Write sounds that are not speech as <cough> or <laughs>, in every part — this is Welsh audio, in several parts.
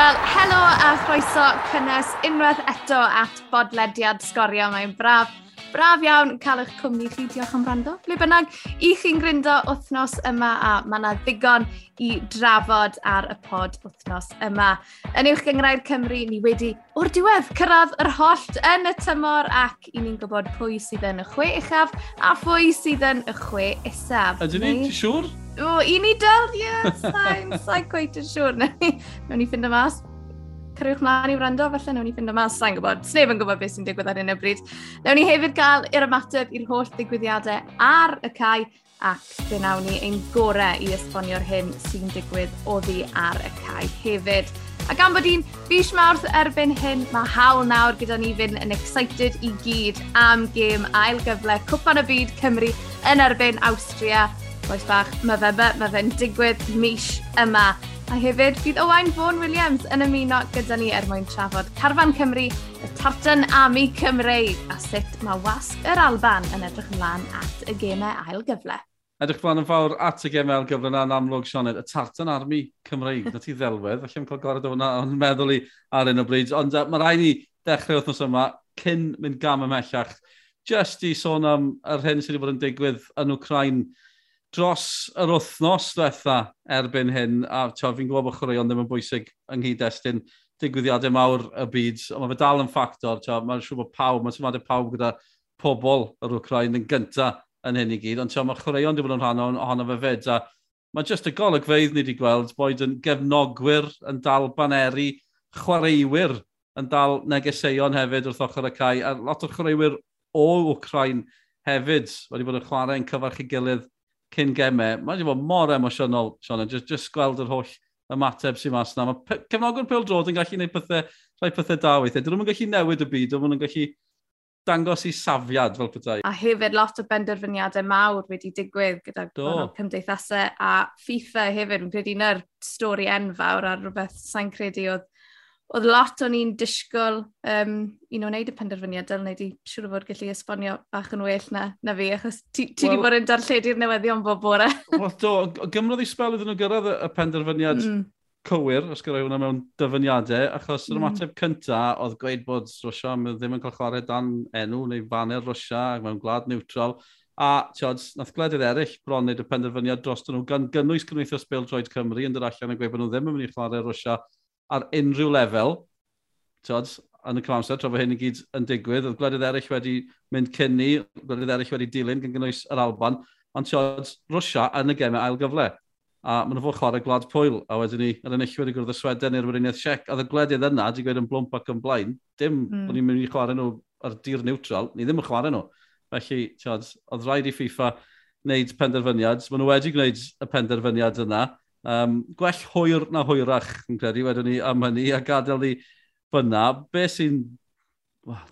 Wel, helo a chroeso cynnes unwaith eto at bodlediad sgorio. Mae'n braf Braf iawn cael eich cwmni chi, diolch am rando. Ble bynnag, i chi'n gryndo wythnos yma a mae yna ddigon i drafod ar y pod wythnos yma. Yn uwch gyngrair Cymru, ni wedi o'r diwedd cyrraedd yr hollt yn y tymor ac i ni'n gwybod pwy sydd yn y chwe uchaf a phwy sydd yn y chwe isaf. Ydyn ni, ti'n siŵr? O, i ni dal, ie, sa'n gweith yn siŵr. <laughs> Nawr ni ffind y mas cyrwch mlaen i wrando, falle newn ni ffind o mas, sa'n gwybod, sneb yn gwybod beth sy'n digwydd ar hyn o bryd. Newn ni hefyd gael i'r ymateb i'r holl digwyddiadau ar y cae, ac fe nawn ni ein gorau i esbonio'r hyn sy'n digwydd oddi ar y cae hefyd. A gan bod i'n fus mawrth erbyn hyn, mae hawl nawr gyda ni fynd yn excited i gyd am gêm ail gyfle Cwpan y Byd Cymru yn erbyn Austria. Boes bach, mae fe'n ma fe digwydd mis yma. A hefyd, bydd Owain Fawn Williams yn ymuno gyda ni er mwyn trafod Carfan Cymru, y Tartan Ami Cymreig, a sut mae wasg yr Alban yn edrych ymlaen at y gemau ail gyfle. Edrych blaen yn fawr at y gemau ail gyfle na'n amlwg, Sioned, y Tartan Army Cymreig. Na ti ddelwedd, felly yn cael gorau o hwnna ond meddwl i ar un o bryd. Ond uh, mae rai ni dechrau wythnos yma, cyn mynd gam ymellach, just i sôn am yr hyn sydd wedi bod yn digwydd yn Ukraine, dros yr wythnos diwetha erbyn hyn, a fi'n gwybod bod chwaraeon ddim yn bwysig yng nghyd-destun digwyddiadau mawr y byd, ond mae fe dal yn ffactor, mae'n siŵr bod pawb, mae'n symadau pawb gyda pobl yr Wcrain yn gynta yn hyn i gyd, ond mae chwaraeon wedi bod yn rhan ohono fe fyd, a mae jyst y golygfeidd ni wedi gweld bod yn gefnogwyr yn dal baneri, chwaraewyr yn dal negeseuon hefyd wrth ochr y cae, a lot o chwaraewyr o Wcrain hefyd wedi bod yn chwarae yn cyfarch i gilydd cyn gemau. Mae wedi bod mor emosiynol, Sean, just, just gweld yr holl ymateb sy'n mas yna. Mae cefnogwr pel drod yn gallu gwneud pethau, rhai pethau da weithiau. Dyn nhw'n gallu newid y byd, dyn nhw'n gallu dangos i safiad fel petai. A hefyd lot o benderfyniadau mawr wedi digwydd gyda cymdeithasau a FIFA hefyd. Fi'n credu na'r stori enfawr a rhywbeth sa'n credu oedd oedd lot o'n i'n disgwyl um, i nhw neud y penderfyniad, dyl wneud i siŵr o fod gallu esbonio bach yn well na, na fi, achos ti, ti well, di bod yn darlledu'r newyddion bob bore. <laughs> Wel, do, gymrodd i spel iddyn nhw gyrraedd y penderfyniad mm. cywir, os gyrraedd hwnna mewn dyfyniadau, achos yr mm. ymateb cyntaf oedd gweud bod Rwysia ddim yn cael chwarae dan enw neu faner Rwysia mewn gwlad neutral, A tiod, nath gwledydd eraill bron wneud y penderfyniad dros nhw gan gynnwys Cymdeithas Bêl Droed Cymru yn dod allan yn gweud bod nhw ddim yn mynd i chwarae Rwysia ar unrhyw lefel, tyd, yn y cyfamser, tra fod hyn i gyd yn digwydd, oedd gwledydd eraill wedi mynd cynni, gwledydd eraill wedi dilyn gan gynnwys yr Alban, ond tyd, Rwysia yn y gemau ail gyfle. A maen nhw'n fod chwarae gwlad pwyl, a wedyn ni, yr enillwyr wedi gwrdd y Sweden i'r Wyriniaeth Siec, a y gwledydd yna, di gweud yn blwmp ac yn blaen, dim mm. bod ni'n mynd i chwarae nhw ar dir neutral, ni ddim yn chwarae nhw. Felly, tyd, oedd rhaid i FIFA wneud penderfyniad, maen nhw wedi gwneud y penderfyniad yna, Um, gwell hwyr na hwyrach, yn credu, wedyn ni am hynny, a gadael ni fyna. Be sy'n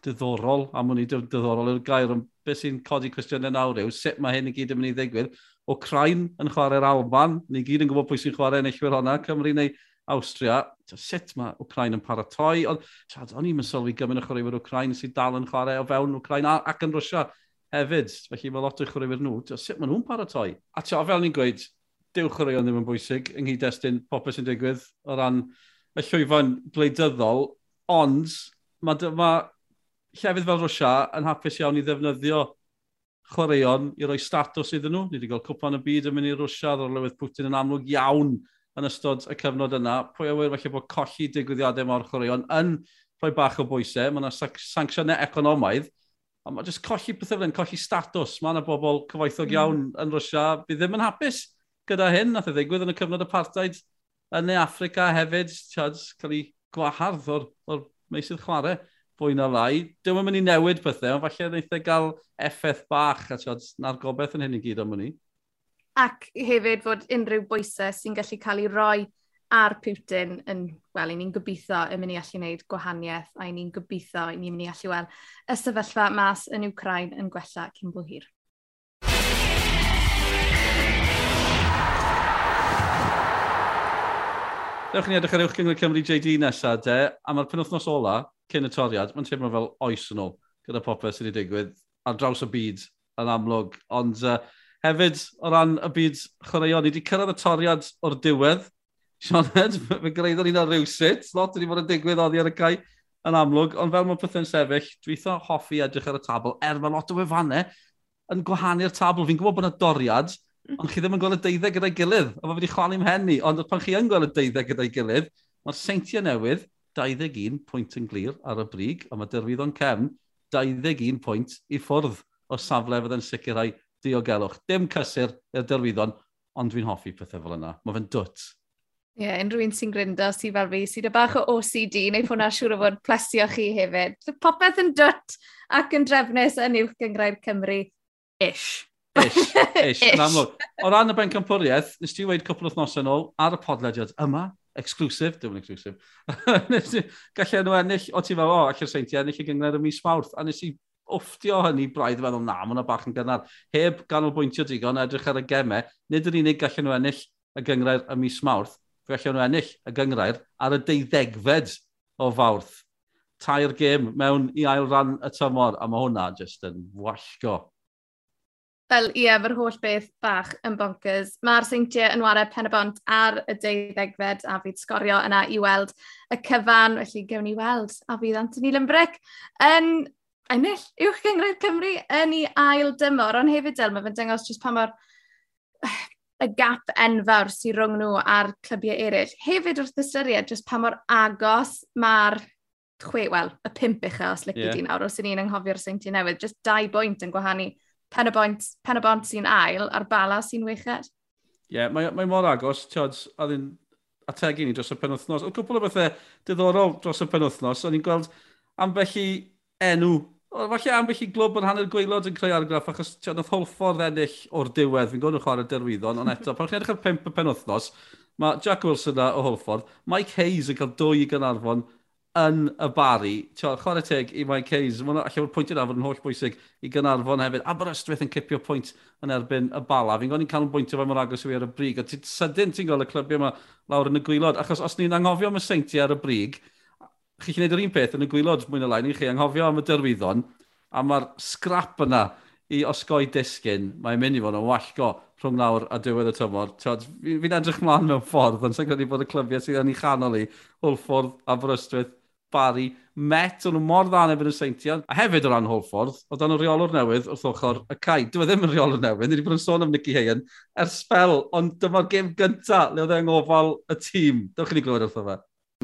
diddorol, am hynny diddorol yw'r gair, ond be sy'n codi cwestiynau nawr yw, sut mae hyn i gyd yn mynd i ddigwydd. O Crain yn chwarae'r Alban, ni gyd yn gwybod pwy sy'n chwarae eillwyr honna, Cymru neu Austria, Sut mae Ukraine yn paratoi? Ond o'n i'n sylwi gymryd o chwaraewyr Ukraine sydd dal yn chwarae o fewn Ukraine ac yn Rwysia hefyd. Felly mae lot o chwaraewyr nhw. Sut maen nhw'n paratoi? A tio, fel ni'n gweud, dewch o ddim yn bwysig yng nghyd-destun popeth sy'n digwydd o ran y llwyfan gwleidyddol, ond mae ma llefydd fel Rwysia yn hapus iawn i ddefnyddio chwaraeon i roi statws iddyn nhw. Ni wedi cael cwpan y byd yn mynd i Rwysia, ddod lywydd Putin yn amlwg iawn yn ystod y cyfnod yna. Pwy awyr felly bod colli digwyddiadau mor chwaraeon yn rhoi bach o bwysau. Mae yna sancsiynau economaidd, a mae jyst colli pethau fel colli statws. Mae yna bobl cyfoethog hmm. iawn mm. yn Rwysia, bydd ddim yn hapus gyda hyn, nath e ddigwydd yn y cyfnod apartheid yn ei Africa hefyd, tiad, cael ei gwahardd o'r, or meisydd chwarae, fwy na lai. Dwi'n e mynd i newid pethau, ond falle wnaeth e gael effaith bach, a tiad, na'r gobeith yn hyn i gyd am hynny. Ac hefyd fod unrhyw bwysau sy'n gallu cael ei roi ar Putin yn, wel, ni'n gobeithio yn mynd i allu wneud gwahaniaeth a ni'n gobeithio ni'n mynd i allu weld y sefyllfa mas yn Ukraine yn gwella cyn bo hir. Dewch ni edrych ar uwch gyngor Cymru JD nesaf, de, a mae'r penwthnos ola, cyn y toriad, mae'n teimlo fel oes yn ôl gyda popeth sydd wedi digwydd ar draws y byd yn amlwg. Ond uh, hefyd, o ran y byd chwaraeon, ni wedi cyrraedd y toriad o'r diwedd. Sioned, Ed, <laughs> fe greiddo ni'n ar rywsut. Lot wedi bod yn digwydd oddi ar y cae yn amlwg. Ond fel mae pethau'n sefyll, dwi eitha hoffi edrych ar y tabl. Er mae lot o wefannau yn gwahanu'r tabl. Fi'n gwybod bod yna doriad, ond chi ddim yn gweld y deuddeg gyda'i gilydd, a mae wedi chwalu mhen ni, ond pan chi yn gweld y deuddeg gyda'i gilydd, mae'r seintiau newydd 21 pwynt yn glir ar y brig, a mae dyrwydd o'n cefn 21 pwynt i ffwrdd o safle fydd yn sicrhau diogelwch. Dim cysur i'r dyrwyddon, ond dwi'n hoffi pethau fel yna. Mae fe'n dwt. Ie, yeah, unrhyw un sy'n gryndo sy'n fel fi, sy'n y bach o OCD, neu hwnna siŵr o fod plesio chi hefyd. Popeth yn dwt ac yn drefnus yn uwch gyngrau'r Cymru, ish. Ish, <laughs> ish. yn amlwg. O ran y ben bencampwriaeth, nes ti wedi cwpl wythnosau yn ôl ar y podlediad yma, exclusif, dim yn exclusif, <laughs> gallai nhw ennill, o ti fel, o, allai'r seinti ennill i gyngred y mis mawrth, a nes i wfftio hynny braidd feddwl na, mae bach yn gynnar. Heb ganolbwyntio digon, edrych ar y gemau, nid yr unig gallen nhw ennill y gyngrair y mis mawrth, fe gallen nhw ennill y gyngrair ar y deuddegfed o fawrth. Tair gêm mewn i ail ran y tymor, a mae hwnna jyst yn wallgo Fel, ie, fy'r holl beth bach yn bonkers. Mae'r seintiau yn wario pen y bont ar y deuddegfed a fydd sgorio yna i weld y cyfan, felly gewn ni weld a fydd Anthony Limbrick yn ennill uwch gyngryd Cymru yn ei ail dymor, ond hefyd del, mae fe'n dangos jyst pa mor y gap enfawr sy'n rhwng nhw a'r clybiau eraill. Hefyd wrth ystyried, jyst pa mor agos mae'r chwe, wel, y pimp uchel os lygu yeah. di nawr, os ydyn ni'n anghofio'r seinti newydd, jyst dau bwynt yn gwahanu pen y bont, pen y bont sy'n ail a'r bala sy'n weched. Ie, yeah, mae, mae mor agos, tiod, a ddyn ategu ni dros y penwthnos. Oedd cwpl o bethau diddorol dros y penwthnos, o'n i'n gweld ambell i enw, falle ambell i glwb yn hanner gweilod yn creu argraff, achos tiod, nath holffordd ennill o'r diwedd, fi'n gwybod yn chwarae derwyddon, ond eto, pan chi'n edrych ar pimp y penwthnos, mae Jack Wilson a o Holford, Mike Hayes yn cael dwy i Gynarfon, yn y bari. Chwarae teg i Mike Hayes, mae'n allai o'r pwynt yna fod yn holl bwysig i Gynarfon hefyd. Aberystwyth yn cipio pwynt yn erbyn y bala. Fi'n gwneud cael yn bwyntio fe mor agos i fi ar y brig. A ti'n sydyn ti'n gweld y clybiau yma lawr yn y gwylod. Achos os ni'n anghofio am y seinti ar y brig, chi'n gwneud yr un peth yn y gwylod mwy na lai, ni chi anghofio am y dyrwyddon, a mae'r scrap yna i osgoi disgyn, mae'n mynd i fod yn wallgo rhwng nawr a diwedd y tymor. Fi'n edrych mlaen mewn ffordd, ond sy'n credu bod y clybiau sydd yn ei chanol i, Hwlffordd, Aberystwyth, Barry Met, o'n nhw mor ddan efo'n y seintiau. A hefyd o ran Holford, o dan o reolwr newydd wrth ochr y cae. Dyma e ddim yn reolwr newydd, ni wedi bod yn sôn am Nicky Hayen ers spel, ond dyma'r gêm gyntaf le oedd e'n ngofal y tîm. Dewch i ni glywed wrtho fe.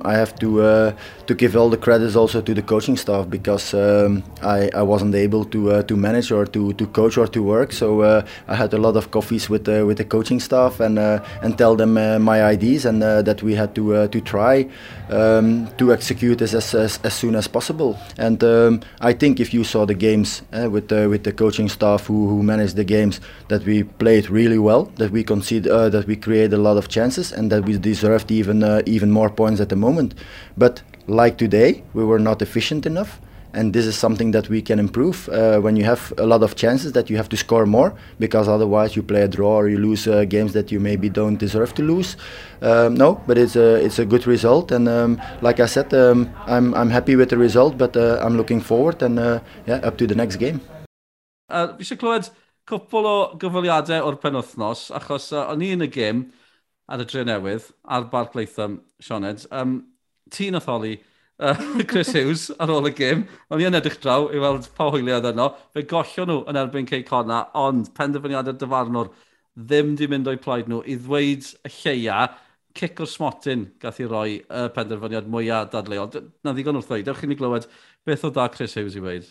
I have to uh, to give all the credits also to the coaching staff because um, I, I wasn't able to uh, to manage or to, to coach or to work. So uh, I had a lot of coffees with the with the coaching staff and uh, and tell them uh, my ideas and uh, that we had to to try um, to execute this as, as, as soon as possible. And um, I think if you saw the games with with the coaching staff who, who managed the games, that we played really well, that we conceded, that we created a lot of chances, and that we deserved even even more points at the moment. But like today, we were not efficient enough. And this is something that we can improve uh, when you have a lot of chances that you have to score more because otherwise you play a draw or you lose uh, games that you maybe don't deserve to lose. Um, no, but it's a it's a good result, and um, like I said, um, I'm I'm happy with the result, but uh, I'm looking forward and uh, yeah, up to the next game. Uh, fi eisiau clywed cwpl o gyfweliadau o'r penwthnos, achos uh, o'n i yn y gêm ar y dre newydd, ar Barc Sean Sioned. Um, ti'n otholi uh, <laughs> Chris Hughes ar ôl y gym. O'n i yn edrych draw i weld pa hwyliad yno. Fe gollio nhw yn erbyn Cey Corna, ond penderfyniadau dyfarnwr ddim di mynd o'i plaid nhw i ddweud y lleia cic o'r smotyn gath i roi y penderfyniad mwyaf dadleol. Na ddigon wrth ddweud, ewch i ni glywed beth o da Chris Hughes i weid.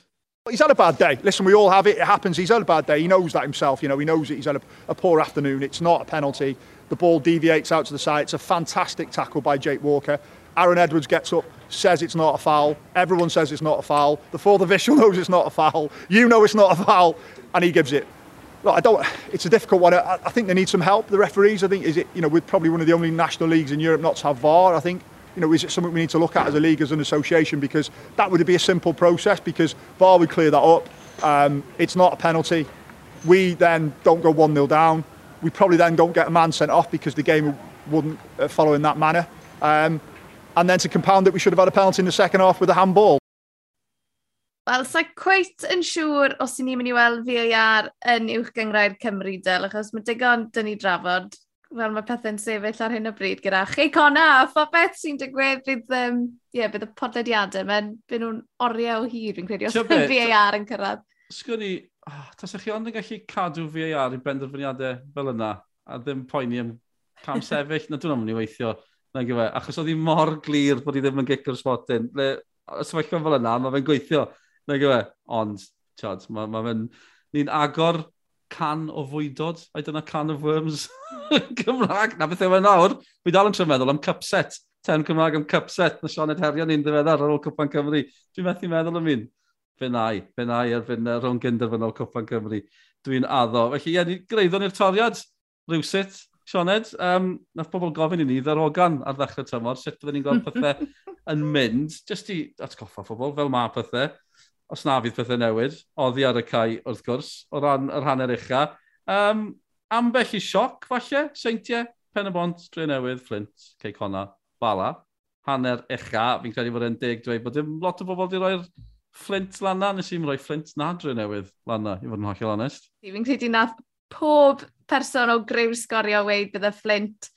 He's had a bad day. Listen, we all have it. It happens. He's had a bad day. He knows that himself. You know, he knows it. He's had a, a poor afternoon. It's not a penalty. The ball deviates out to the side. It's a fantastic tackle by Jake Walker. Aaron Edwards gets up, says it's not a foul. Everyone says it's not a foul. The fourth official <laughs> knows it's not a foul. You know it's not a foul, and he gives it. Look, I don't. It's a difficult one. I, I think they need some help. The referees. I think is it. You know, we're probably one of the only national leagues in Europe not to have VAR. I think. You know, is it something we need to look at as a league, as an association? Because that would be a simple process. Because VAR would clear that up. Um, it's not a penalty. We then don't go one 0 down. we probably then don't get a man sent off because the game wouldn't uh, follow in that manner. Um, and then to compound it, we should have had a penalty in the second half with a handball. Wel, sa'n cweit yn siŵr os i ni'n mynd i weld VAR yn uwch gyngrair Cymru dyl, achos mae digon dyn ni drafod fel mae pethau'n sefyll ar hyn o bryd gyda chi cona, ffa beth sy'n digwydd bydd, um, yeah, bydd y podlediadau, mae'n byd nhw'n oriau o hir, fi'n credu, os <laughs> yw VAR yn cyrraedd. Sgwn Ah, oh, tas chi ond yn gallu cadw VAR i benderfyniadau fel yna, a ddim poeni am cam <laughs> sefyll, na dwi'n mynd i weithio, na gyfer, achos oedd hi mor glir bod hi ddim yn gicr spotyn. Le, os yma chi'n fel yna, mae fe'n gweithio, na gyfe, ond, tiad, mae ma fe'n, ni'n agor can o fwydod, a dyna can of worms <laughs> Cymraeg. Na beth yw e nawr, fi dal yn meddwl am cupset, ten Cymraeg am cupset, na Sioned Herion ni'n ddiweddar ar ôl Cwpan Cymru. Dwi'n methu meddwl am un fe nai, fe nai ar fyna rhwng gynderfynol Cwpan Cymru. Dwi'n addo. Felly, ie, ni greiddo'n i'r toriad rhywsut, Sioned. Um, nath pobl gofyn i ni, ddarogan ar ddechrau tymor, sut byddwn ni'n gweld pethau <laughs> yn mynd, jyst i atgoffa pobl, fel mae pethau, os na fydd pethau newid, oddi ar y cae wrth gwrs, o ran yr hanner ucha. Um, ambell i sioc, falle, seintiau, Pen y Bont, Dre Newydd, Flint, Ceicona, Bala, hanner echa, fi'n credu bod e'n deg dweud bod dim lot o bobl wedi rhoi'r Flint lan na, nes i'n rhoi Flint nadre newydd lan na, i fod yn hollol onest. Fi'n credu na pob person o griw sgorio weid bydde Flint.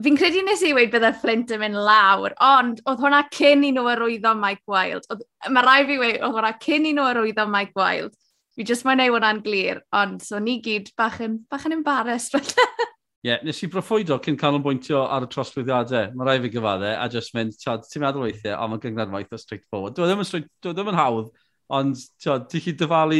Fi'n credu nes i weid bydde Flint yn mynd lawr, ond oedd hwnna cyn i nhw arwyddo Mike Wild. Mae rai fi weid, oedd hwnna cyn i nhw arwyddo Mike Wild. Fi jyst mae'n ei hwnna'n glir, ond so ni gyd bach yn, bach yn embarrassed. <laughs> Ie, yeah, nes i broffwydo cyn canolbwyntio ar y trosglwyddiadau. Mae rai fi gyfaddau, a jyst mynd, tiod, ti'n meddwl weithiau, ond mae'n gyngor maith o straight forward. Dwi e ddim yn, straight, dwi e ddim yn hawdd, ond tiod, ti'n chi dyfalu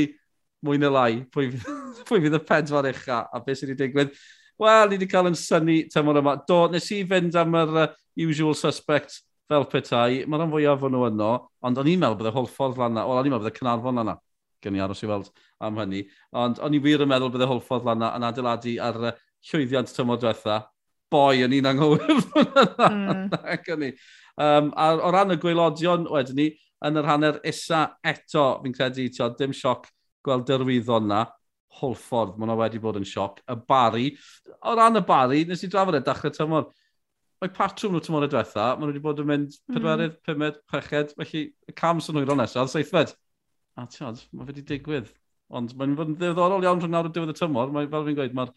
mwy neu lai pwy, <laughs> pwy fydd y pedwar ucha a beth sydd wedi digwydd. Wel, ni wedi cael yn syni tymor yma. Do, nes i fynd am yr uh, usual suspect fel petai. Mae'r rhan fwyaf o'n nhw yno, ond o'n i'n meddwl bydd y holl ffordd lan na. Wel, o'n i'n meddwl bydd y Cynarfon lan na. Gen i aros i weld am hynny. Ond o'n i wir yn meddwl bydd y holl ffordd lan na yn adeiladu ar uh, llwyddiant tymor diwetha, boi o'n i'n anghywir <laughs> mm. Um, a o ran y gweilodion wedyn ni, yn yr hanner isa eto, fi'n credu, tio, dim sioc gweld dyrwyddon na. Holford, mae hwnna wedi bod yn sioc. Y bari, o ran y bari, nes i drafod e dachrau tymor. Mae patrwm nhw tymor y diwetha, maen nhw wedi bod yn mynd hmm. pedwerydd, mm. pumed, chweched, felly y cams yn hwyro nesaf, seithfed. A tiod, mae wedi digwydd. Ond mae'n fod yn ddiddorol iawn rhwng nawr y diwedd y tymor, mae fel fi'n gweud, mae'r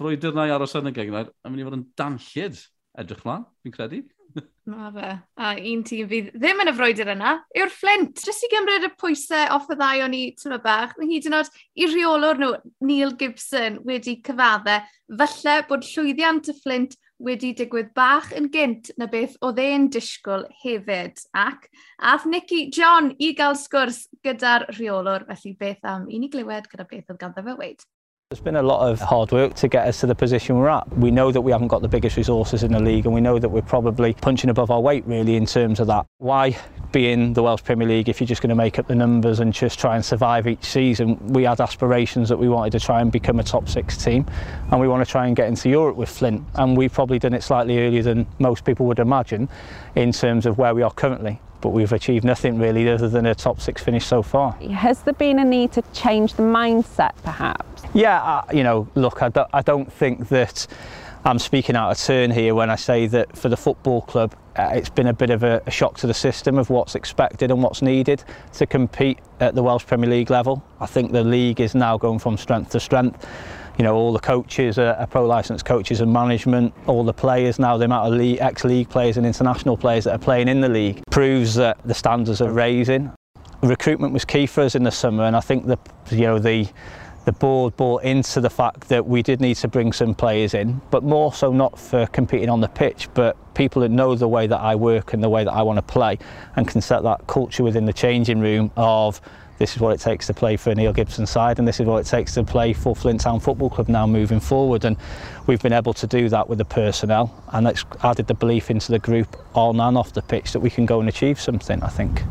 brwydr na i aros yn y gegner, a mynd i fod yn danllid edrych mlaen, fi'n credu. <laughs> Ma fe. A un tîm fydd ddim yn y frwydr yna yw'r Flint. Jyst i gymryd y pwysau off y ddau o'n i tyma bach, mae hyd yn oed i rheolwr nhw, Neil Gibson, wedi cyfaddau. Falle bod llwyddiant y Flint wedi digwydd bach yn gynt na beth o e'n disgwyl hefyd. Ac ath Nicky John i gael sgwrs gyda'r rheolwr, felly beth am i ni glywed gyda beth oedd ganddo fe weid. There's been a lot of hard work to get us to the position we're at. We know that we haven't got the biggest resources in the league and we know that we're probably punching above our weight really in terms of that. Why be in the Welsh Premier League if you're just going to make up the numbers and just try and survive each season? We had aspirations that we wanted to try and become a top six team and we want to try and get into Europe with Flint and we've probably done it slightly earlier than most people would imagine in terms of where we are currently but we've achieved nothing really other than a top six finish so far. Has there been a need to change the mindset perhaps? Yeah, uh, you know, look, I don't, I don't think that I'm speaking out of turn here when I say that for the football club uh, it's been a bit of a, a shock to the system of what's expected and what's needed to compete at the Welsh Premier League level. I think the league is now going from strength to strength you know, all the coaches are, are pro licensed coaches and management, all the players now, the amount of ex-league players and international players that are playing in the league proves that the standards are raising. Recruitment was key for us in the summer and I think the, you know, the, the board bought into the fact that we did need to bring some players in, but more so not for competing on the pitch, but people that know the way that I work and the way that I want to play and can set that culture within the changing room of This is what it takes to play for Neil Gibson side and this is what it takes to play for Flint Town Football Club now moving forward and we've been able to do that with the personnel and it's added the belief into the group on and off the pitch that we can go and achieve something I think.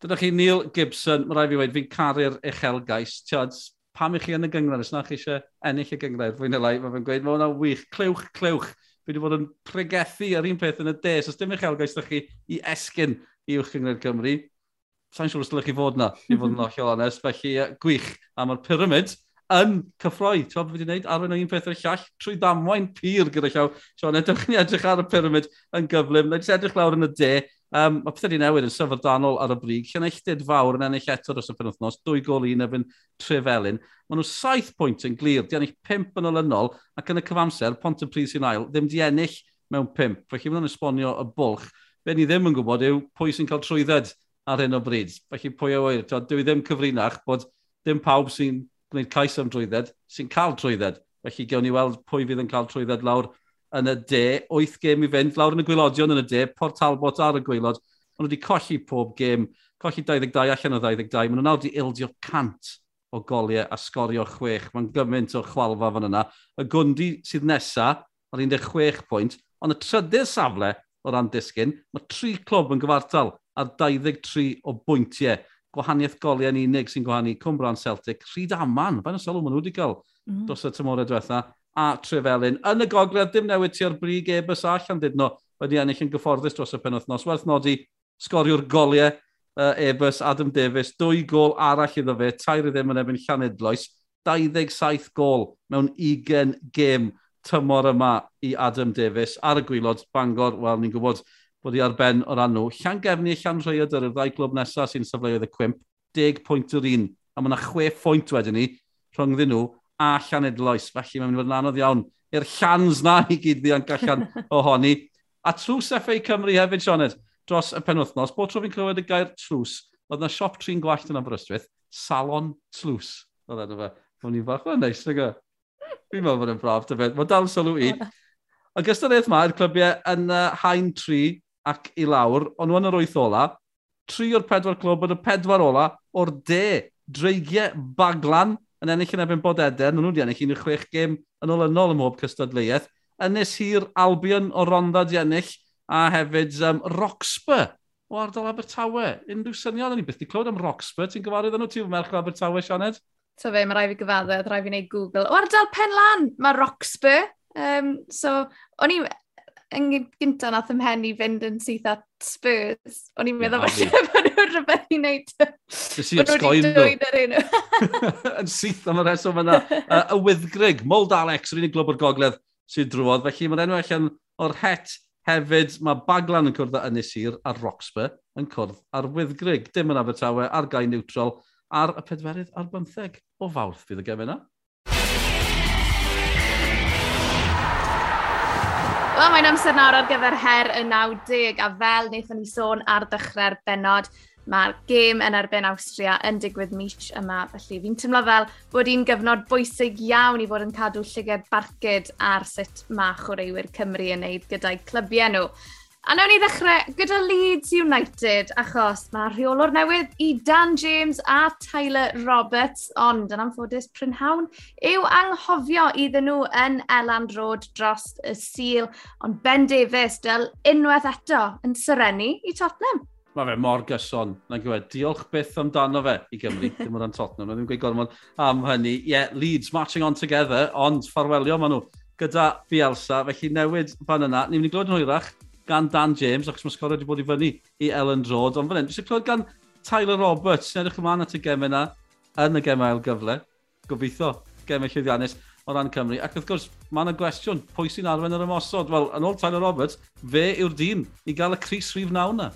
Dyna chi Neil Gibson, mae rai fi wedi fi'n caru'r uchelgais. Tiod, pam i chi yn y gyngred, os na chi eisiau ennill y gyngred, fwy'n y lai, mae fe'n gweud, mae hwnna wych, clywch, clywch. Fi wedi bod yn pregethu ar un peth yn y des, os dim uchelgais da chi i esgyn i uwch gyngred Cymru, sa'n siŵr os dylech chi fod na, i fod yn <laughs> ollol honest, felly gwych. A mae'r pyramid yn cyffroi, ti'n gwybod beth wedi'i gwneud, arwain o un peth o'r llall, trwy damwain pyr gyda llaw. Sean, edrych ni edrych ar y pyramid yn gyflym, na edrych lawr yn y de. Um, mae pethau di newid yn syfrdanol ar y brig. Llenelltid fawr yn ennill eto dros y penwthnos, dwy gol un efo'n trefelyn. Maen nhw saith pwynt yn glir, di ennill pimp yn olynol, ac yn y cyfamser, pont y pris i'n ail, ddim di ennill mewn pimp. Felly, mae'n nhw'n esbonio y bwlch. Be ni ddim yn gwybod yw pwy sy'n cael trwydded ar hyn o bryd. Felly pwy e? o wyr, dwi ddim cyfrinach bod dim pawb sy'n gwneud cais am drwydded sy'n cael trwydded. Felly gewn ni weld pwy fydd yn cael trwydded lawr yn y de. Wyth gêm i fynd, lawr yn y gwylodion yn y de, Port Talbot ar y gwylod. Maen nhw wedi colli pob gêm, colli 22 allan o 22. Maen nhw nawr wedi ildio cant o goliau a sgorio chwech. Mae'n gymaint o chwalfa fan yna. Y gwndi sydd nesa, ar 16 pwynt, ond y trydydd safle o ran disgyn, mae tri clwb yn gyfartal ar 23 o bwyntiau. Gwahaniaeth goliau yn unig sy'n gwahanu Cwmbran Celtic, Rhyd Aman, fain o sylw maen nhw wedi cael mm. -hmm. dros y tymorau diwetha, a Trefelyn. Yn y gogledd, dim newid ti ar brig ebys a allan dydno wedi ennill yn gyfforddus dros y penwthnos. Werth nodi, sgoriwr goliau uh, ebys Adam Davies, dwy gol arall iddo fe, tair i ddim yn ebyn Llanidloes, 27 gol mewn 20 gêm tymor yma i Adam Davies ar y gwylod Bangor, wel ni'n gwybod bod i ar ben o ran nhw. Llan gefni, llan rhaid y ddau glwb nesaf sy'n safleoedd y cwimp, 10 pwynt yr un, a mae yna 6 pwynt wedyn ni rhwng nhw a llan edloes. Felly mae'n mynd i fod yn anodd iawn i'r llans na i gyd ddianc allan <laughs> ohoni. A trws FA Cymru hefyd, Sioned, dros y penwthnos, bod tro fi'n clywed y gair trws, oedd yna siop trin gwallt yn Aberystwyth, salon trws. Oedd enw fe. Mae'n ni'n fach, mae'n neis, nag o. Fi'n meddwl bod yn braf, dy. Mae dal sylw i. Ac ystod eith mae'r clybiau yn uh, hain tri, ac i lawr, ond nhw yn yr wyth ola, tri o'r pedwar clwb yn y pedwar ola o'r de, dreigiau baglan yn ennill yn ebyn bod eder, nhw wedi ennill un o'r chwech gêm yn olynol ym mhob cystadleuaeth, Ynys Hir Albion o Ronda di ennill, a hefyd um, Roxburgh o ardal Abertawe. Unrhyw syniad, o'n i byth di clywed am Roxburgh. Ti'n gyfarwydd nhw ti'n merch o Abertawe, Sianed? So fe, mae rai fi gyfadde, rai fi wneud Google. O ardal Penlan, mae Roxburgh. Um, so, o'n i, yn gynta nath ymhen i fynd yn syth at Spurs. O'n i'n meddwl falle <laughs> bod nhw'n rhywbeth i wneud. Dys i'n sgoen nhw. <laughs> Yn syth am y reswm yna. Y wyddgrig, Mold Alex, yr unig glwb o'r gogledd sy'n drwodd. Felly mae'r enw allan o'r het hefyd. Mae Baglan yn cwrdd â Ynys Sir a Roxburgh yn cwrdd ar wyddgrig. Dim yn Abertawe, ar gai neutral, ar y pedwerydd ar bymtheg o fawrth fydd y gefn yna. Wel, mae'n amser nawr ar gyfer her y 90 a fel wnaethon ni sôn ar ddechrau'r benod, mae'r gêm yn erbyn Austria yn digwydd mis yma, felly fi'n teimlo fel bod hi'n gyfnod bwysig iawn i fod yn cadw llyged barcud ar sut mae chwaraewyr Cymru yn neud gyda'i clybiau nhw. A nawn ni ddechrau gyda Leeds United, achos mae rheolwr newydd i Dan James a Tyler Roberts, ond yn anffodus Prynhawn yw anghofio iddyn nhw yn Elan Road dros y Sil, ond Ben Davies dyl unwaith eto yn syrenu i Tottenham. Mae fe mor gyson, na'n gwybod. Diolch byth amdano fe i Gymru, <laughs> dim ond am Tottenham, na ddim gweud gormod am hynny. Ie, yeah, Leeds matching on together, ond ffarwelio maen nhw gyda Bielsa, felly newid fan yna. Ni'n mynd i glod yn hwyrach gan Dan James, achos mae sgorio wedi bod i fyny i Ellen Road, ond fan hyn, eisiau clywed gan Tyler Roberts, sy'n edrych ymlaen at y gemau yna, yn y gemau ail gyfle, gobeithio, gemau llwyddiannus o ran Cymru. Ac wrth gwrs, mae yna gwestiwn, pwy sy'n arwen yr ymosod? Wel, yn ôl Tyler Roberts, fe yw'r dîm i gael y Cris Rhif naw na.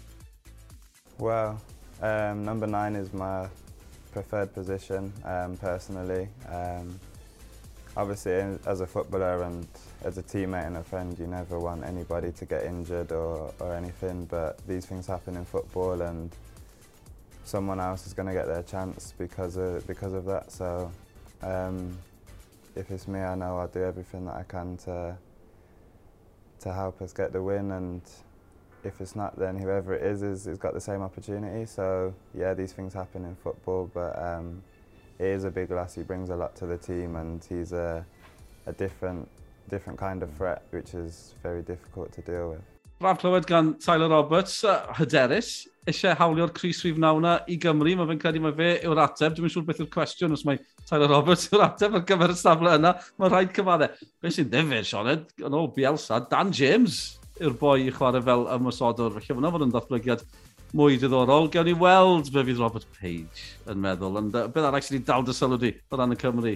Well, um, number nine is my preferred position um, personally. Um, obviously, as a footballer and as a teammate and a friend, you never want anybody to get injured or, or anything, but these things happen in football and someone else is going to get their chance because of, because of that. So um, if it's me, I know I'll do everything that I can to, to help us get the win and if it's not, then whoever it is, is has got the same opportunity. So yeah, these things happen in football, but um, is a big lass. He brings a lot to the team and he's a, a different, different kind of threat which is very difficult to deal with. Braf clywed gan Tyler Roberts, uh, hyderus, eisiau hawlio'r Cris Rhif Nawna i Gymru. Mae fe'n credu mae fe yw'r ateb. Dwi'n siŵr beth yw'r cwestiwn os mae Tyler Roberts yw'r ateb ar gyfer y safle yna. Mae'n rhaid cyfadde. Be sy'n ddifur, Sioned, yn ôl Bielsa, Dan James yw'r boi i chwarae fel ymwysodwr. Felly hwnna fod yn datblygiad mwy diddorol. Gawn ni weld be fydd Robert Page yn meddwl. Ond uh, beth arall sydd wedi dal dy sylw di o ran y Cymru?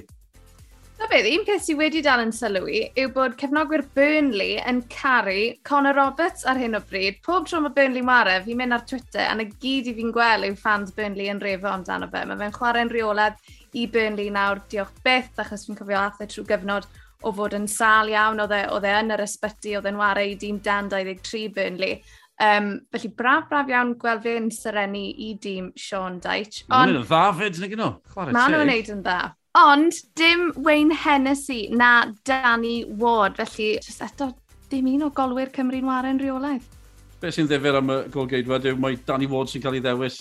Na beth, un peth sydd wedi dal yn sylw i yw bod cefnogwyr Burnley yn caru Conor Roberts ar hyn o bryd. Pob tro mae Burnley mare, fi'n mynd ar Twitter a na gyd i fi'n gweld yw fans Burnley yn refo amdano fe. Mae fe'n chwarae'n reoledd i Burnley nawr, diolch byth, achos fi'n cofio athau trwy gyfnod o fod yn sal iawn, e, oedd e yn yr ysbyty, oedd e'n ware i dîm dan 23 Burnley. Um, felly braf, braf iawn gweld fe'n syrenu i dîm Sean Deitch. Mae'n yn dda fyd, nag yno. Mae'n nhw'n neud yn dda. Ond dim Wayne Hennessy na Danny Ward, felly jyst eto dim un o golwyr Cymru'n waren rheolaidd. Be sy'n ddefyr am y golgeidfa yw mae Danny Ward sy'n cael ei ddewis,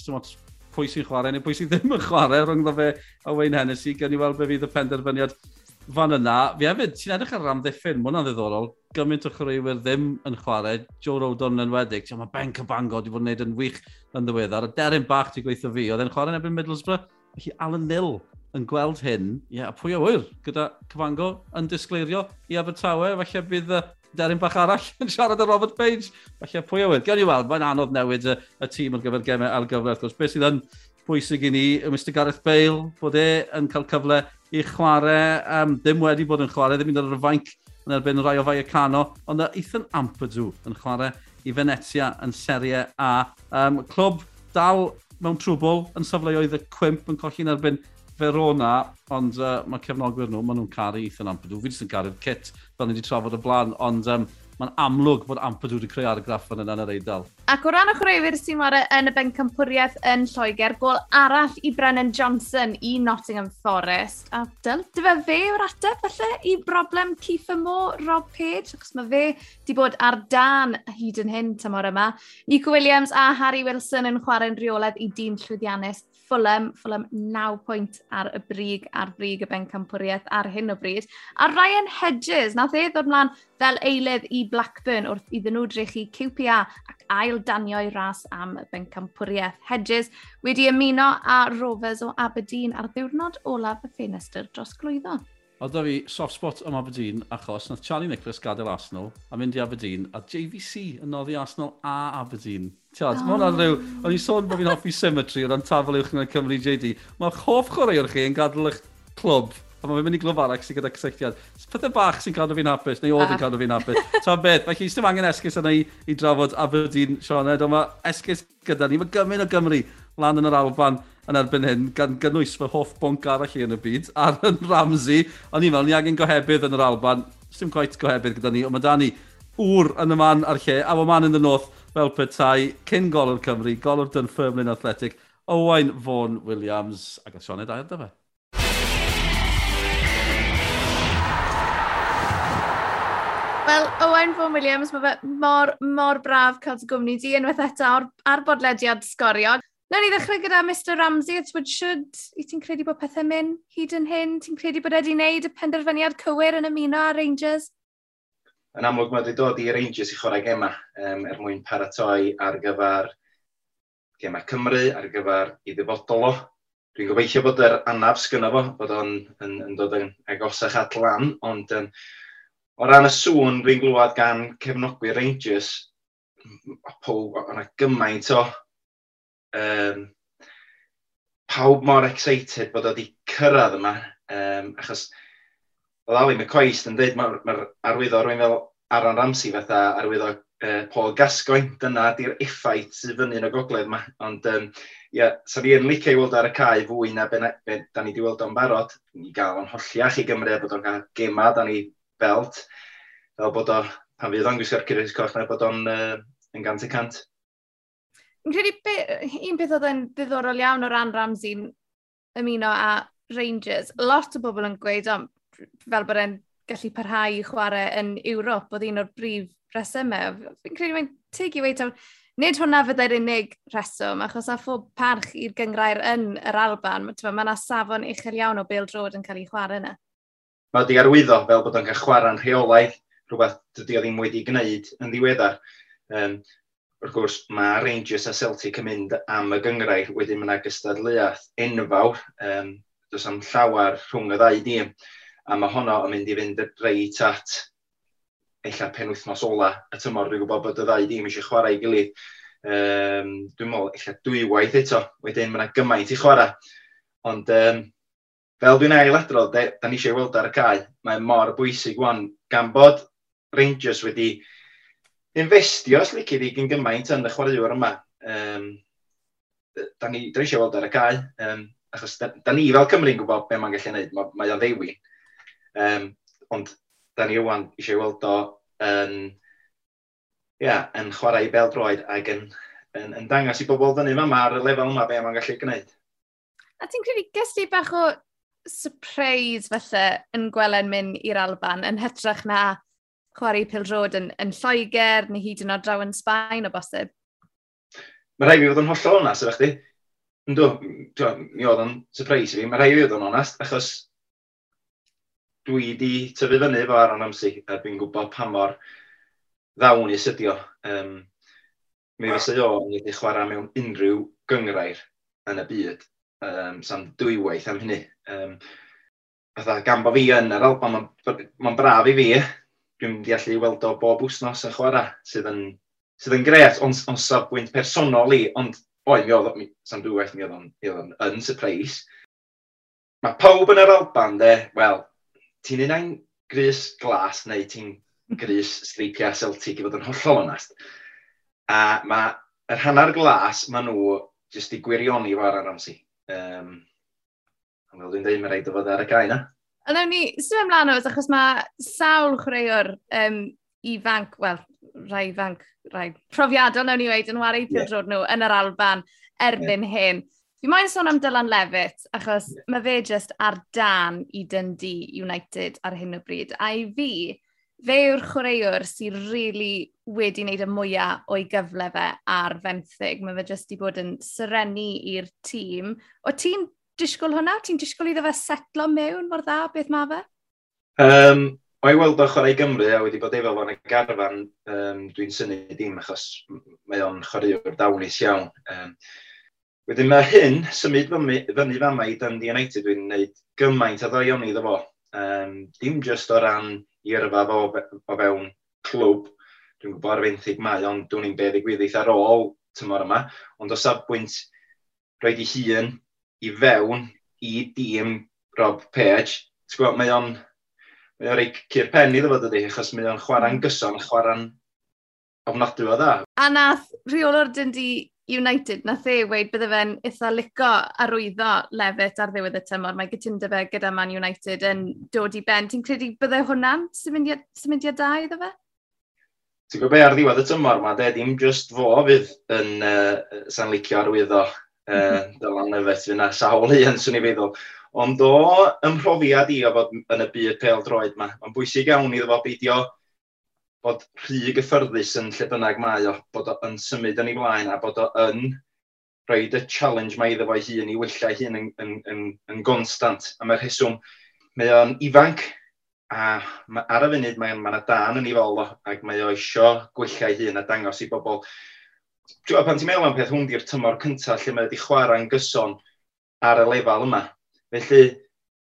pwy sy'n chwarae neu pwy sy'n ddim yn chwarae rhwngddo fe a Wayne Hennessy, gan i weld be fydd y penderfyniad fan yna, fi hefyd, ti'n edrych ar ramddiffyn, mae hwnna'n ddiddorol, gymaint o chwaraewyr ddim yn chwarae, Joe Rodon yn wedig, ti'n mae Ben Cabango wedi bod yn gwneud yn wych yn ddiweddar, a Deryn Bach ti'n gweithio fi, oedd e'n chwarae yn ebyn Middlesbrough, felly Alan Nil yn gweld hyn, ie, yeah, pwy o wyr gyda Cabango yn disgleirio i Abertawe, falle bydd Deryn Bach arall <laughs> yn siarad â Robert Page, falle pwy o wyr, Gawn ni weld, mae'n anodd newid y, y tîm ar gyfer gemau ar gyfer, wrth gwrs, beth sydd yn bwysig i ni, Mr Gareth Bale, bod e yn cael cyfle i chwarae, um, ddim wedi bod yn chwarae, ddim yn dod ar y fainc yn erbyn rai o fai y cano, ond Ethan Ampadw yn chwarae i Venetia yn Serie A. Um, clwb dal mewn trwbl yn safleoedd y cwimp yn colli'n erbyn Verona, ond uh, mae cefnogwyr nhw, maen nhw'n caru Ethan Ampadw. Fi jyst yn caru'r kit, fel ni wedi trafod y blaen, ond um, mae'n amlwg bod Ampadw wedi creu argraff yn yna yn yr eidl. Ac o ran y chwaraewyr sy'n mara yn y bencampwriaeth yn Lloegr, gol arall i Brennan Johnson i Nottingham Forest. A dyl, dyfa fe yw'r ateb falle i broblem Keith Moore, Rob Page, achos mae fe wedi bod ar dan hyd yn hyn tymor yma. Nico Williams a Harry Wilson yn chwarae'n rheoledd i dîm llwyddiannus Fulham, Fulham 9 pwynt ar y brig, ar brig y ben campwriaeth ar hyn o bryd. A Ryan Hedges, nath e ddod mlaen fel eilydd i Blackburn wrth iddyn nhw drych i QPA ac ail danio i ras am y ben campwriaeth. Hedges wedi ymuno a Rovers o Aberdeen ar ddiwrnod olaf y ffenestr dros glwyddo. Oedd da fi soft spot am Aberdeen achos nath Charlie Nicholas gadael Arsenal a mynd i Aberdeen a JVC yn noddi Arsenal a Aberdeen Tiod, oh. mae hwnna'n rhyw... O'n i'n sôn bod fi'n hoffi symmetry o ran tafel uwch yn y Cymru JD. Mae'r hoff chwaraewr chi yn gadael eich clwb a mae'n mynd i glwb arach sy'n gyda cysylltiad. Pethau bach sy'n cadw fi'n hapus, neu oedd yn ah. cadw fi'n hapus. Ta beth, mae chi ddim angen esgus yna i, i drafod Aberdeen Sioned, ond mae esgus gyda ni. Mae gymaint o Gymru lan yn yr Alban yn erbyn hyn, gan gynnwys fy hoff bonc arall i yn y byd, ar yn Ramsey. Ond i'n meddwl, ni angen gohebydd yn yr Alban. Dim gwaith gohebydd gyda ni, ond mae da ni ŵr yn y man a'r lle, a mae man yn y north fel petai, cyn golwr Cymru, golwr Dunfermline Athletic, Owain Fawn Williams, ac a Sioned Ayer dyma. Wel, Owen Fawn Williams, mae fe mor, mor braf cael dy gwmni di unwaith eto ar, ar bodlediad sgorio. Na ni ddechrau gyda Mr Ramsey, it's what should. I ti'n credu bod pethau mynd hyd yn hyn? Ti'n credu bod wedi wneud y penderfyniad cywir yn ymuno â Rangers? yn amlwg mae wedi dod i Rangers i chwarae gema um, er mwyn paratoi ar gyfer gema Cymru, ar gyfer i ddifodol o. Dwi'n gobeithio bod yr anaf sgynno fo, bod o'n yn, yn dod yn agosach at lan, ond um, o ran y sŵn dwi'n glwad gan cefnogwyr Rangers, o'na gymaint o um, pawb mor excited bod o wedi cyrraedd yma, um, achos oedd Ali McCoist yn dweud, mae'r ma, arwyddo rwy'n fel Aaron Ramsey fatha arwyddo uh, Paul Gascoigne, dyna di'r effaith sydd fyny yn y gogledd yma. Ond um, ia, sa ni yn licio i weld ar y cae fwy na be, be da ni wedi weld o'n barod. Ni gael o'n holliach i Gymru, bod o'n cael gema, da ni belt. Fel bod o, pan fydd o'n gwisgo'r cyrrys coch na, bod o'n uh, yn gant y cant. Yn credu, be, un beth oedd yn ddiddorol iawn o ran Ramsey'n ymuno a Rangers, lot o bobl yn gweud, ond fel bod e'n gallu parhau i chwarae yn Ewrop oedd un o'r brif resymau. Fi'n credu mae'n teg i weid, nid hwnna fyddai'r unig reswm, achos a phob parch i'r gyngrair yn yr Alban, mae yna safon uchel iawn o Bale Drod yn cael ei chwarae yna. Mae wedi arwyddo fel bod o'n cael chwarae'n rheolaidd, rhywbeth dydy o ddim wedi gwneud yn ddiweddar. Um, wrth gwrs, mae Rangers a Celtic yn mynd am y gyngrair, wedyn mae yna gystadleuaeth enfawr, um, does am llawer rhwng y ddau dîm a mae honno yn mynd i fynd reit at eilla penwythnos ola y tymor. Dwi'n gwybod bod y ddau ddim eisiau chwarae i gilydd. Um, dwi'n meddwl eilla dwy waith eto, wedyn mae yna gymaint i chwarae. Ond um, fel dwi'n ail adrodd, da ni eisiau weld ar y cae, mae mor bwysig wan gan bod Rangers wedi investio, os lici di, gyn gymaint yn y chwaraewr yma. Um, da ni, da ni eisiau weld ar y cae, um, achos da, da ni fel Cymru'n gwybod be mae'n gallu gwneud, mae, mae o'n ddewin. Um, ond da ni ywan eisiau weld o yn, yeah, yn chwarae i bel droed ac yn, yn, yn dangos i bobl fyny yma ar y lefel yma be mae'n gallu gwneud. A ti'n credu gysdi bach o surprise felly yn gwelen mynd i'r Alban yn hytrach na chwarae pildrod yn, yn Lloegr neu hyd yn oed draw yn Sbaen o bosib? Mae rhaid i fod yn hollol onast efo chdi. Ynddo, mi oedd yn surprise i fi. Mae rhaid fi fod yn onast achos dwi di tyfu fyny efo Aaron Ramsey, a dwi'n gwybod pa mor ddawn i sydio. Um, mi fysa o yn gallu chwarae mewn unrhyw gyngrair yn y byd. Um, Sa'n dwywaith am hynny. Um, fatha gan bo fi yn yr Alban, mae'n ma braf i fi. Dwi'n deallu weld o bob wsnos yn chwarae, sydd yn, sydd yn gret, ond on, on safbwynt personol i, ond oed mi oedd, sa'n dwywaith mi oedd o'n, yn surprise. Mae pawb yn yr Alban, de, wel, ti'n unain grys glas neu ti'n grys streipiau Celtic i fod yn hollol onast. A mae yr hanner glas maen nhw jyst i gwirioni fo ar Ramsey. Um, fel dwi'n dweud, mae rhaid o fod ar y cae na. A ddewn ni, sy'n ymlaen o, achos mae sawl chwaraewr um, ifanc, wel, rai ifanc, rai profiadol, nawn ni weid, yn wario wareithio'r yeah. nhw yn yr Alban erbyn yeah. hyn. Fi moyn sôn am Dylan Levitt, achos yeah. mae fe jyst ar dan i Dundee United ar hyn o bryd. A i fi, fe yw'r chwaraewr sy'n really wedi wneud y mwyaf o'i gyfle fe ar fenthyg. Mae fe jyst i bod yn syrenu i'r tîm. O ti'n disgwyl hwnna? Ti'n disgwyl iddo fe setlo mewn mor dda? Beth mae fe? Um, O'i weld o chwarae Gymru a wedi bod efo fo'n y garfan, um, dwi'n syni dim achos mae o'n chwaraewr dawnus iawn. Um, Wedyn mae hyn, symud fyny fama i Dundee United dwi'n gwneud gymaint o ddoion iddo fo. Um, dim just o ran yrfa fo o fewn clwb, dwi'n gwybod ar fenthig mae, ond dwi'n i'n beth i gwyddeith ar ôl tymor yma, ond o safbwynt roed i hun i fewn i dîm Rob Page, ti'n gwybod, mae o'n mae o'n rei cyr pen iddo fo dydy, achos mae o'n chwarae'n gyson, chwarae'n ofnadwy o dda. A nath rheolwr dyndi United nath e weid bydde fe'n eitha lico arwyddo lefyt ar ddiwedd y tymor. Mae gytundeb fe gyda Man United yn dod i ben. Ti'n credu bydde hwnna'n symudiad, da iddo fe? Ti'n gwybod be ar ddiwedd y tymor ma, de, dim just fo fydd yn uh, sa'n licio arwyddo uh, mm -hmm. Dylan Lefytt fyna sawl un, swn i feddwl. Ond o ymhrofiad i o fod yn y byd pel droed ma, mae'n bwysig iawn iddo fo beidio bod rhy gyffyrddus yn lle bynnag mae o, bod o yn symud yn ei flaen a bod o yn rhoi y challenge mae iddo fo'i hun i wella'i hun yn, yn, yn, yn gonstant. A mae'r heswm, mae o'n ifanc a ma, ar y funud mae yna dan yn ei fol o ac mae o isio gwella'i hun a dangos i bobl. Dwi'n pan ti'n meddwl am peth hwn di'r tymor cyntaf lle mae wedi chwarae'n gyson ar y lefel yma. Felly,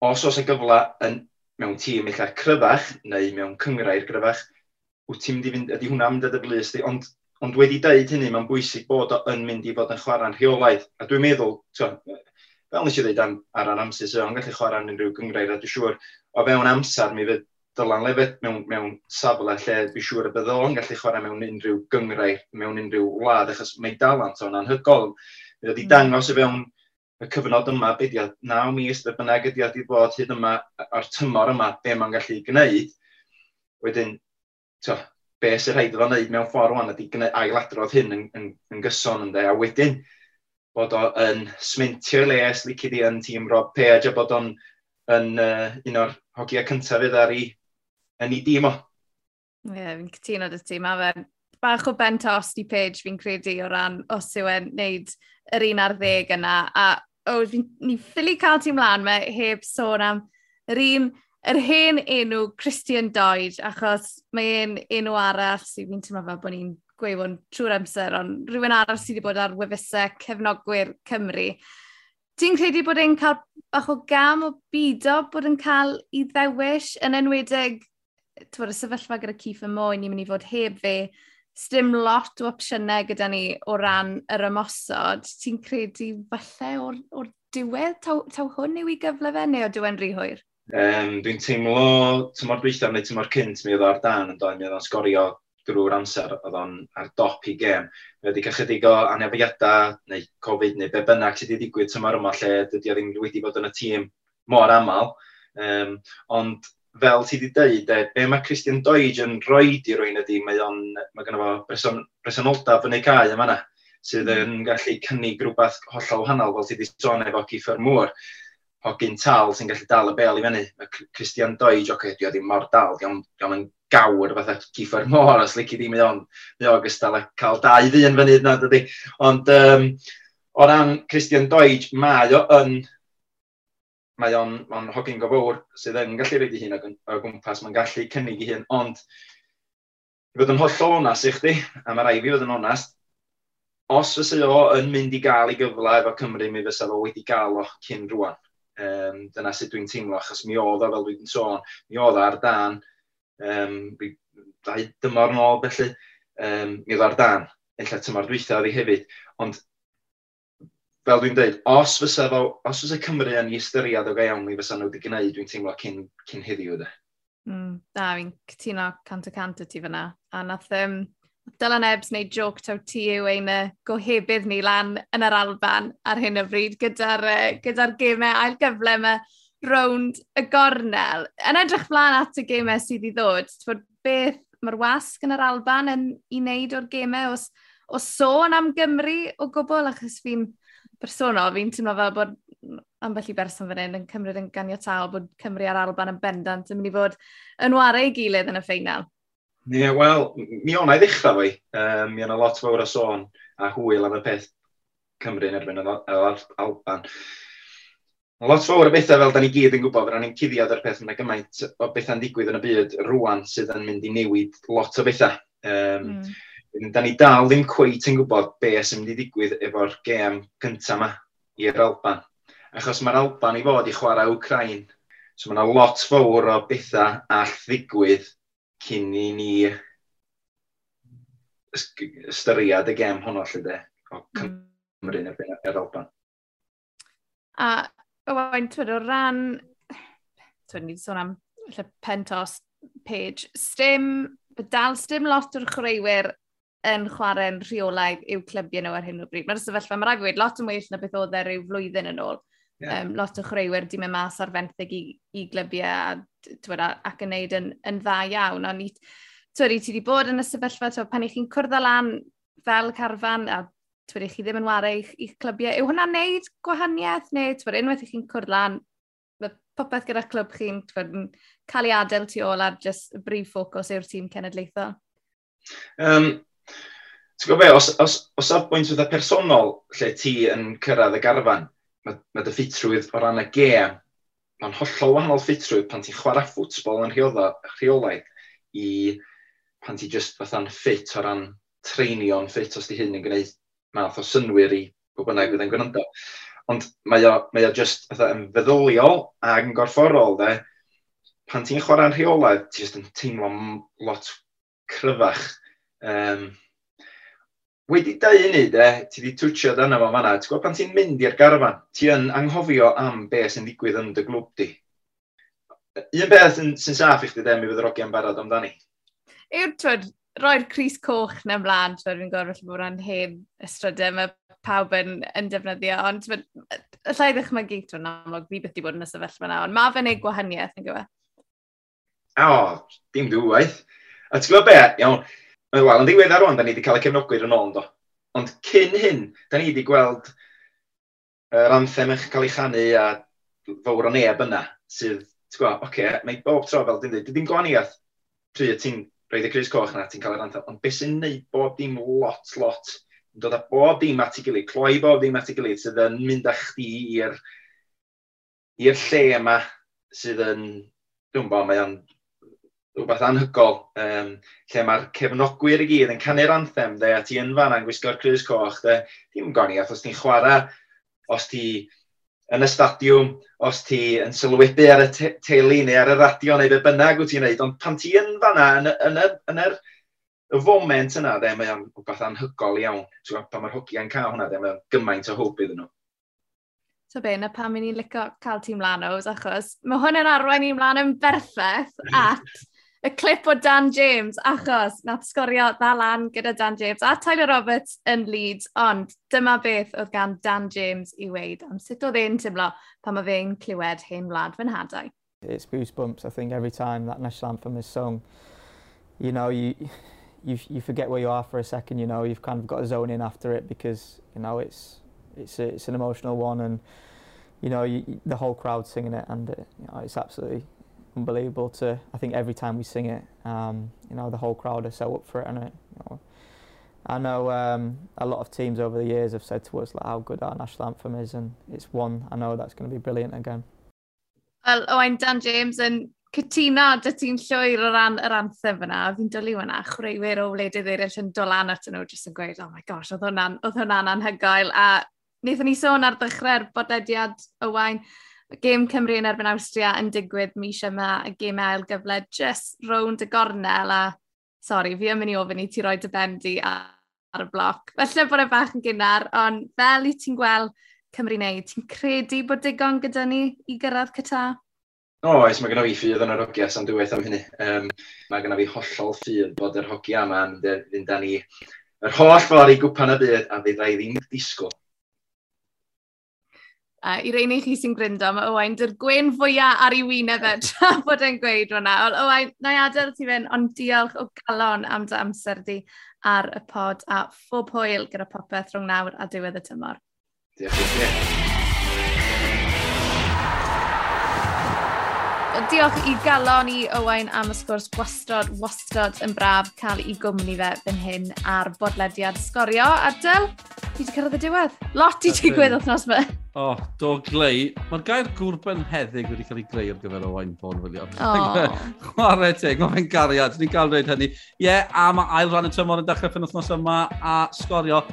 os oes y gyfle yn, mewn tîm eich cryfach neu mewn cyngrau'r gryfach, wyt ti'n mynd i fynd, ydy hwnna'n mynd i dy di, ond, ond wedi dweud hynny, mae'n bwysig bod o yn mynd i fod yn chwarae'n rheolaidd. A dwi'n meddwl, twa, fel nes i ddweud am, ar an amser, so o'n gallu chwarae'n unrhyw gyngrair, a dwi'n siŵr, o fewn amser, mi fydd Dylan lefyd mewn, mewn safle lle dwi'n siŵr y bydd o'n gallu chwarae mewn unrhyw gyngrair, mewn unrhyw wlad, achos mae dalant o'n anhygol. Mi wedi hmm. dangos y fewn y cyfnod yma, beidio, naw mis, be bynnag ydi o wedi bod hyd yma, a'r tymor yma, be mae'n gallu gwneud. Wedyn, to, be sy'n rhaid iddo wneud mewn ffordd rwan ydy ailadrodd hyn yn, yn, yn gyson ynddo. A wedyn, bod o'n smintio'i les, lici di yn tîm Rob Page, a bod o'n yn, uh, un o'r hogiau cyntaf fydd ar ei, yn ei dîm o. Ie, yeah, fi'n cytuno dy ti. Mae fe'n bach o ben os di Page fi'n credu o ran os yw e'n neud yr un ar ddeg yna. A oh, ni ffili cael ti mlaen, mae heb sôn am yr un yr hen enw Christian Doid, achos mae un enw arall sydd fi'n teimlo fel bod ni'n gweithio'n trwy'r amser, ond rhywun arall sydd wedi bod ar wefusau cefnogwyr Cymru. Ti'n credu bod e'n cael bach o gam o bido bod yn cael i ddewis yn enwedig bod, y sefyllfa gyda Cif y Moen, ni'n mynd i fod heb fe, Stym lot o opsiynau gyda ni o ran yr ymosod. Ti'n credu falle o'r, or diwedd taw, taw hwn yw i gyfle fe neu o diwen rhy hwyr? Um, dwi'n teimlo, tymor dweitha, neu tymor cynt, mi oedd ar dan yn dod, mi oedd o'n sgorio drwy'r amser, oedd o'n ar dop i gêm. Mi wedi cychydig o anafiadau, neu Covid, neu be bynnag sydd wedi digwydd tymor yma, lle dydy o ddim wedi bod yn y tîm mor aml. Um, ond fel ti wedi dweud, e, be mae Christian Doige yn rhoi i rwy'n ydy, mae, on, mae gynnu fo breson, bresonoldaf yn ei cael yma yna, sydd hmm. yn gallu cynnig rhywbeth hollol wahanol, fel ti wedi sôn efo Ciffer Mŵr hogyn tal sy'n gallu dal y bel i fyny. Mae Christian Doig, oce, okay, ddim mor dal, diolch yn gawr fatha Ciffer <laughs> Môr, os lici ddim i o'n gystal â cael dau ddyn fyny yna, dydy. Ond um, o ran Christian Doig, mae o yn mae o'n, on hogyn gofowr sydd yn gallu rhaid i hun o gwmpas, mae'n gallu cynnig i hun, ond i fod yn hollol onast i chdi, a mae rai fi fod yn onast, os fysa o yn mynd i gael ei gyfle efo Cymru, mi fysa fo wedi gael o cyn rwan. Um, dyna sut dwi'n teimlo, achos mi oedd o, fel dwi'n sôn, mi oedd ar dan, um, fi, dau dymor yn ôl, felly, um, mi oedd ar dan, illa tymor dwytha oedd hi hefyd, ond fel dwi'n dweud, os fysa, fo, os fysa Cymru yn ei ystyried o gael iawn, mi fysa nhw wedi gwneud, dwi'n teimlo cyn, cyn heddiw, de. Mm, da, fi'n cytuno cant o cant y ti fyna. A nath, um, Dylan Ebs neu joc taw ti yw ein gohebydd ni lan yn yr Alban ar hyn o bryd gyda'r gyda gemau a'r gyfle yma rownd y gornel. Yn edrych flaen at y gemau sydd i ddod, bod beth mae'r wasg yn yr Alban yn i wneud o'r gemau os, o sôn am Gymru o gwbl, achos fi'n personol, fi'n teimlo fel bod ambell i berson fan hyn yn cymryd yn ganiataol bod Cymru a'r Alban yn bendant yn mynd i fod yn wario gilydd yn y ffeinal. Ie, yeah, wel, mi o'na i ddechrau fwy. Um, mi o'na lot fawr o sôn a hwyl am y peth Cymru yn erbyn yr Alban. Mae Lot fawr o bethau fel da ni gyd yn gwybod, fyddwn ni'n cuddiad o'r peth, yna gymaint o bethau'n digwydd yn y byd rwan sydd yn mynd i newid lot o bethau. Um, mm. Da ni dal ddim cweit yn gwybod be sy'n mynd i ddigwydd efo'r gêm cyntaf yma i'r Alban. Achos mae'r Alban i fod i chwarae Ukraine, so mae yna lot fawr o bethau all ddigwydd cyn i ni ystyried y gem honno lle de, o mm. Cymru mm. erbyn yr Alban. A Owain, twyd o ran, twyd ni wedi sôn am pentos page, stym, dal stym lot o'r chwaraewyr yn chwarae'n rheolaidd i'w clybiau nhw ar hyn o bryd. Mae'r sefyllfa, mae rhaid i wedi lot yn well na beth oedd e rhyw flwyddyn yn ôl. Yeah. Um, lot o chreuwyr di mynd mas ar fenthyg i, i glybiau a, twyd, ac yn neud yn, yn dda iawn. Ond i, twyd, ti wedi bod yn y sefyllfa, twyd, pan i chi'n cwrdd â lan fel carfan a twyd, chi ddim yn wario i'ch, ich clybiau, yw hwnna'n neud gwahaniaeth neu twyd, unwaith i chi'n cwrdd lan, mae popeth gyda'r clwb chi'n cael ei adael tu ôl ar just y brif ffocws yw'r tîm cenedlaethol? Um, Ti'n gwybod be, os, os, os ar bwynt fydda personol lle ti yn cyrraedd y garfan, mae, mae dy ffitrwydd o ran y gêm, mae'n hollol wahanol ffitrwydd pan ti'n chwarae ffwtsbol yn rheolaidd i pan ti just fatha'n ffit o ran treinio'n ffit os di hyn yn gwneud math o synwyr i pwy bynnag fydd yn gwrando. Ond mae o, mae o just fatha yn feddyliol ac yn gorfforol, de. Pan ti'n chwarae'n rheolaidd, ti'n just yn teimlo lot cryfach um, wedi dau unu de, ti wedi twtio dyna fo fanna, ti'n gwybod pan ti'n mynd i'r garfan, ti yn anghofio am be sy'n digwydd yn dy glwb di. Un beth sy'n sy saff i chdi de, mi fydd yr ogiau'n barod amdani. Yw'r twyd, roi'r Cris Coch na ymlaen, twyd, fi'n gorfod bod ran hen ystrydau, mae pawb yn, yn defnyddio, ond twyd, y allai ddechmygu twyd yn amlwg, fi beth i bod yn y sefyllfa na, ond mae fe'n ei gwahaniaeth yn gyfer. O, dim dwywaith. A ti'n gwybod be, iawn, Wel, yn ddiweddar rwan, da ni wedi cael y cefnogwyr yn ôl, do. Ond cyn hyn, da ni wedi gweld yr er anthem eich cael ei chanu a fawr o neb yna, sydd, ti'n gwybod, oce, okay, mae bob tro fel dyn dweud, dim gwaniaeth pryd ti'n roed y Cris Coch yna, ti'n cael yr anthem, ond beth sy'n neud bob dim lot, lot, yn dod â bob dim at ei gilydd, cloi bob dim at ei gilydd, sydd yn mynd â chdi i'r lle yma, sydd yn, dwi'n bod, mae o'n rhywbeth anhygol, um, lle mae'r cefnogwyr i gyd yn canu'r anthem, de, a ti yn fan a'n gwisgo'r Cris Coch, de, ti'n goni, os ti'n chwarae, os ti yn y stadiwm, os ti yn sylwebu ar y te teulu neu ar y radio neu be bynnag wyt ti'n gwneud, ond pan ti yn fanna, yn, yn, yn, yn yr y foment yna, de, mae o'n rhywbeth anhygol iawn. So, pan mae'r hogiau'n cael hwnna, de, mae o'n gymaint o hwb iddyn nhw. So be, na pam i ni'n licio cael tîm Lanos, achos mae hwn yn arwain i mlaen yn berffaith at y clip o Dan James, achos nath sgorio dda lan gyda Dan James a Tyler Roberts yn Leeds, ond dyma beth oedd gan Dan James i weid am sut oedd e'n teimlo pan mae fe'n clywed hen wlad fy nhadau. It's goosebumps, I think, every time that national anthem is sung. You know, you, you, you forget where you are for a second, you know, you've kind of got to zone in after it because, you know, it's, it's, a, it's an emotional one and, you know, you, the whole crowd singing it and, uh, you know, it's absolutely unbelievable to, I think every time we sing it, um, you know, the whole crowd are so up for it. And it, you know, I know um, a lot of teams over the years have said to us like, how good our national anthem is and it's one I know that's going to be brilliant again. Wel, Owain Dan James yn cytuno dy ti'n llwyr o ran yr anthem yna. Fi'n dwlu yna chwreiwyr o wledydd eraill yn dolan at nhw jyst yn gweud, oh my gosh, oedd hwnna'n hwnna anhygoel. A wnaethon ni sôn ar ddechrau'r bodediad Owain, gêm Cymru yn erbyn Awstria yn digwydd mis yma y gêm ail gyfle just rownd y gornel a sori, fi yn mynd i ofyn i ti roi dy bendi ar y bloc. Felly bod e bach yn gynnar, ond fel i ti'n gweld Cymru neu, ti'n credu bod digon gyda ni i gyrraedd cyta? O, oh, Oes, mae genna fi ffydd yn yr hogia sa'n dweud am hynny. Um, mae genna fi hollol ffydd bod yr hogia yma yn fynd â ni yr holl ffordd i gwpan y byd a fydd rai ddim disgwyl Uh, I reini chi sy'n gryndo, mae Owain dy'r gwen fwyaf ar ei wyneb e tra <laughs> bod e'n gweud hwnna. Owain, na i adael ti fynd, ond diolch o galon am dy amser di ar y pod a phob hwyl gyda popeth rhwng nawr a diwedd y tymor. Diolch i ti. diolch i galon i Owain am y sgwrs wastod, wastod yn braf cael ei gwmni fe fan hyn ar bodlediad sgorio. Adel? ti wedi cyrraedd y diwedd. Lot i digwydd wythnos me. O, oh, do glei. Mae'r gair gwrban heddig wedi cael ei greu ar gyfer o wain ffôn, William. Oh. Chwarae teg, mae fe'n gariad. Ni'n cael dweud hynny. Ie, yeah, a mae ail rhan y tymor yn dechrau ffyn wythnos yma a sgorio.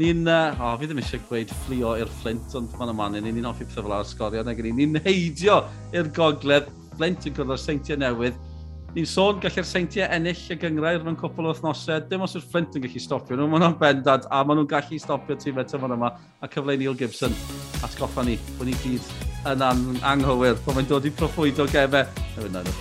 Ni'n, uh, o, oh, fi ddim eisiau gweud fflio i'r flint, ond mae'n yma, ni'n ni'n hoffi pethau fel ar sgorio, nag ni'n heidio i'r gogledd, flint yn gwrdd o'r seintiau newydd, ni'n sôn gallu'r seintiau ennill y gyngrair mewn cwpl o wythnosau, dim os yw'r Flint yn gallu stopio nhw, maen nhw'n bendad, a maen nhw'n gallu stopio tîm eto fan yma, a cyfle Neil Gibson. Atgoffa ni, bod ni gyd yn anghywir, bod mae'n dod i proffwydo gefe. Newid na'n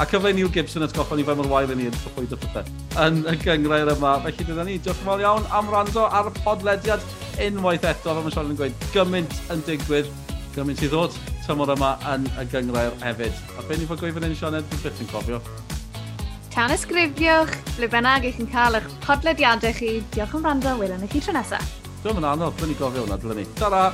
A cyfle Neil Gibson atgoffa ni fe mor wael i ni yn proffwydo pethau yn y gyngrair yma. Felly dyna ni, diolch yn fawr iawn am rando ar y podlediad unwaith eto, fe mae'n siarad yn gweud, gymaint yn digwydd gymaint i ddod tymor yma yn y gyngrair hefyd. A be ni'n fod gweithio'n yn Sianed, dwi'n beth yn cofio. Tan ysgrifiwch, ble bynnag eich yn cael eich podlediadau chi. Diolch yn rando, welwn i chi tro nesaf. Dwi'n mynd anodd, dwi'n ni gofio hwnna, dwi'n ni. Ta-ra!